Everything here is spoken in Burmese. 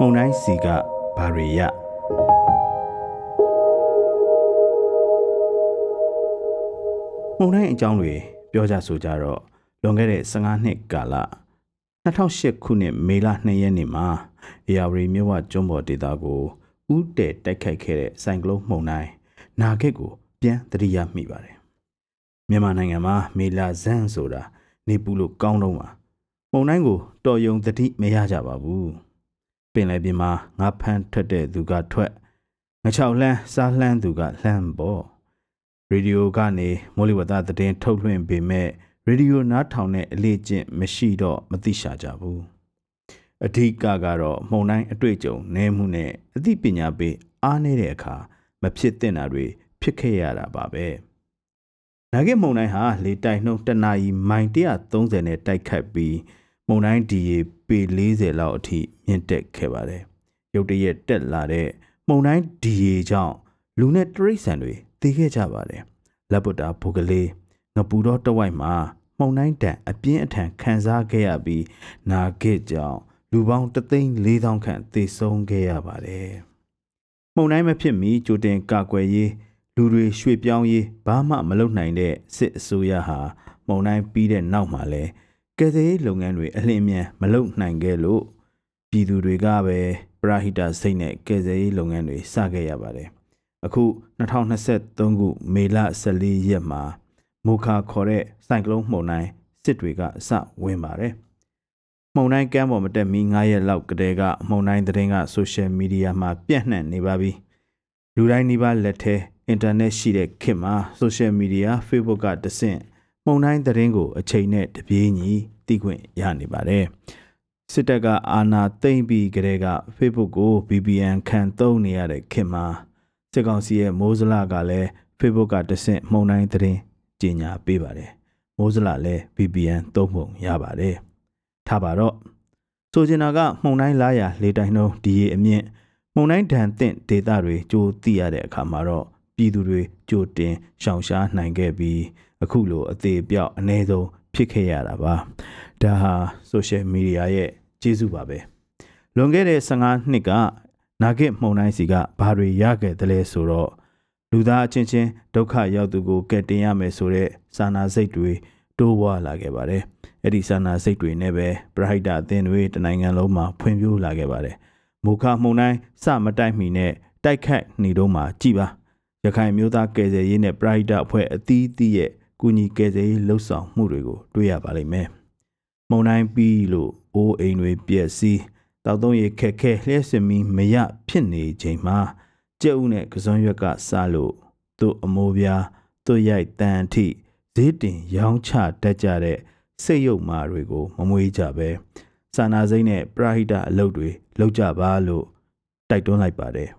မုံတိုင်းစီကဘာတွေရမုံတိုင်းအကြောင်းတွေပြောကြဆိုကြတော့လွန်ခဲ့တဲ့15နှစ်ကာလ2008ခုနှစ်မေလ2ရက်နေ့မှာအေယာဝတီမြို့ဝကျွန်းပေါ်ဒေသကိုဥတဲတိုက်ခိုက်ခဲ့တဲ့ဆိုင်ကလုန်းမုန်တိုင်းနာဂစ်ကိုပြန်သတိရမိပါတယ်မြန်မာနိုင်ငံမှာမေလာဇန်ဆိုတာနေပူလို့ကောင်းတော့မှာမုန်တိုင်းကိုတော်ယုံသတိမရကြပါဘူး ပင်လယ်ပြင်မှာငါဖမ်းထွက်တဲ့သူကထွက်ငချောက်လှမ်းစားလှမ်းသူကလှမ်းပေါ့ရေဒီယိုကနေမိုးလေဝသသတင်းထုတ်လွှင့်ပေမဲ့ရေဒီယိုနားထောင်တဲ့အလေးကျင့်မရှိတော့မသိရှာကြဘူးအဓိကကတော့မှုံတိုင်းအတွေ့အကြုံနည်းမှုနဲ့အသိပညာပေးအားနည်းတဲ့အခါမဖြစ်သင့်တာတွေဖြစ်ခဲ့ရတာပါပဲနာဂစ်မုံတိုင်းဟာလေတိုက်နှုန်းတနာရီမိုင်130နဲ့တိုက်ခတ်ပြီး မုံတိုင်းဒီရေပေ40လောက်အထိမြင့်တက်ခဲ့ပါတယ်ရုတ်တရက်တက်လာတဲ့မုံတိုင်းဒီရေကြောင့်လူနဲ့တရိษံတွေသိခဲ့ကြပါတယ်လက်ပုတ်တာဘုကလေးငပူတော့တဝိုက်မှာမှုန်တိုင်းတန်အပြင်းအထန်ခံစားခဲ့ရပြီးနာဂစ်ကြောင့်လူပေါင်း3,400ခန့်သေဆုံးခဲ့ရပါတယ်။မှုန်တိုင်းမဖြစ်မီကြိုတင်ကာကွယ်ရေးလူတွေရွှေ့ပြောင်းရေးဘာမှမလုပ်နိုင်တဲ့စစ်အစိုးရဟာမှုန်တိုင်းပြီးတဲ့နောက်မှာလဲ ကယ်ဆယ်ရေးလုပ်ငန်းတွေအလင်းအမြန်မလုပ်နိုင်ခဲ့လို့ပြည်သူတွေကပဲပရာဟိတစိတ်နဲ့ကယ်ဆယ်ရေးလုပ်ငန်းတွေစခဲ့ရပါတယ်။အခု2023ခုမေလ14ရက်မှာမူခါခေါ်တဲ့စိုက်ကလုန်းမှုန်တိုင်းစစ်တွေကအစဝင်ပါတယ်။မှုန်တိုင်းကမ်းပေါ်မတက်မီ9ရက်လောက်ကတည်းကမှုန်တိုင်းသတင်းကဆိုရှယ်မီဒီယာမှာပြန့်နှံ့နေပါပြီ။လူတိုင်းနှိပါလက်ထဲအင်တာနက်ရှိတဲ့ခေတ်မှာဆိုရှယ်မီဒီယာ Facebook ကတဆင့် မှုန်တိုင်းသတင်းကိုအချိန်နဲ့တပြေးညီသိခွင့်ရနေပါတယ်။စစ်တပ်ကအာဏာသိမ်းပြီးကတည်းက Facebook ကို VPN ခံသုံးနေရတဲ့ခေတ်မှာစစ်ကောင်စီရဲ့မိုးစလကလည်း Facebook ကတဆင့်မှုန်တိုင်းသတင်းကြေညာပေးပါတယ်မိုးစလလည်း VPN သုံးပုံရပါတယ်ထားပါတော့ဆိုချင်တာကမှုန်တိုင်းလာရလေတိုင်နှုံးဒီရေအမြင့်မှုန်တိုင်းဒဏ်သင့်ဒေတာတွေကြိုးသိရတဲ့အခါမှာတော့ပြည်သူတွေကြိုတင်ရှောင်ရှားနိုင်ခဲ့ပြီး အခုလိုအသေးပြောက်အ ਨੇ ဆုံးဖြစ်ခဲ့ရတာပါဒါဟာဆိုရှယ်မီဒီယာရဲ့ကျေးဇူးပါပဲလွန်ခဲ့တဲ့15နှစ်ကနာဂစ်မှုန်တိုင်းစီကဘာတွေရခဲ့တယ်လဲဆိုတော့လူသားအချင်းချင်းဒုက္ခရောက်သူကိုကယ်တင်ရမယ်ဆိုတဲ့စာနာစိတ်တွေတိုးပွားလာခဲ့ပါတယ်။အဲ့ဒီစာနာစိတ်တွေနဲ့ပဲပရဟိတအသင်းတွေတနိုင်ငံလုံးမှာဖွံ့ဖြိုးလာခဲ့ပါတယ်။မူခမှုန်တိုင်းစမတိုက်မီနဲ့တိုက်ခတ်နေတော့မှကြည်ပါ။ရခိုင်မျိုးသားကယ်ဆယ်ရေးနဲ့ပရဟိတအဖွဲ့အသီးသီးရဲ့ ကုညီကယ်ဆယ်ရေးလှုပ်ဆောင်မှုတွေကိုတွေ့ရပါလိမ့်မယ်။မုန်တိုင်းပြီးလို့အိုးအိမ်တွေပြည့်စည်တောက်သုံးရခက်ခဲလျှက်စမီမရဖြစ်နေချိန်မှာကြက်ဥနဲ့ကစွန်ရွက်ကစားလို့သူ့အမိုးပြားသူ့ရိုက်တန်အထိဈေးတင်ရောင်းချတတ်ကြတဲ့စိတ်ယုတ်မာတွေကိုမမွေးကြပဲစာနာစိမ့်နဲ့ပရာဟိတအလုပ်တွေလုပ်ကြပါလို့တိုက်တွန်းလိုက်ပါတယ်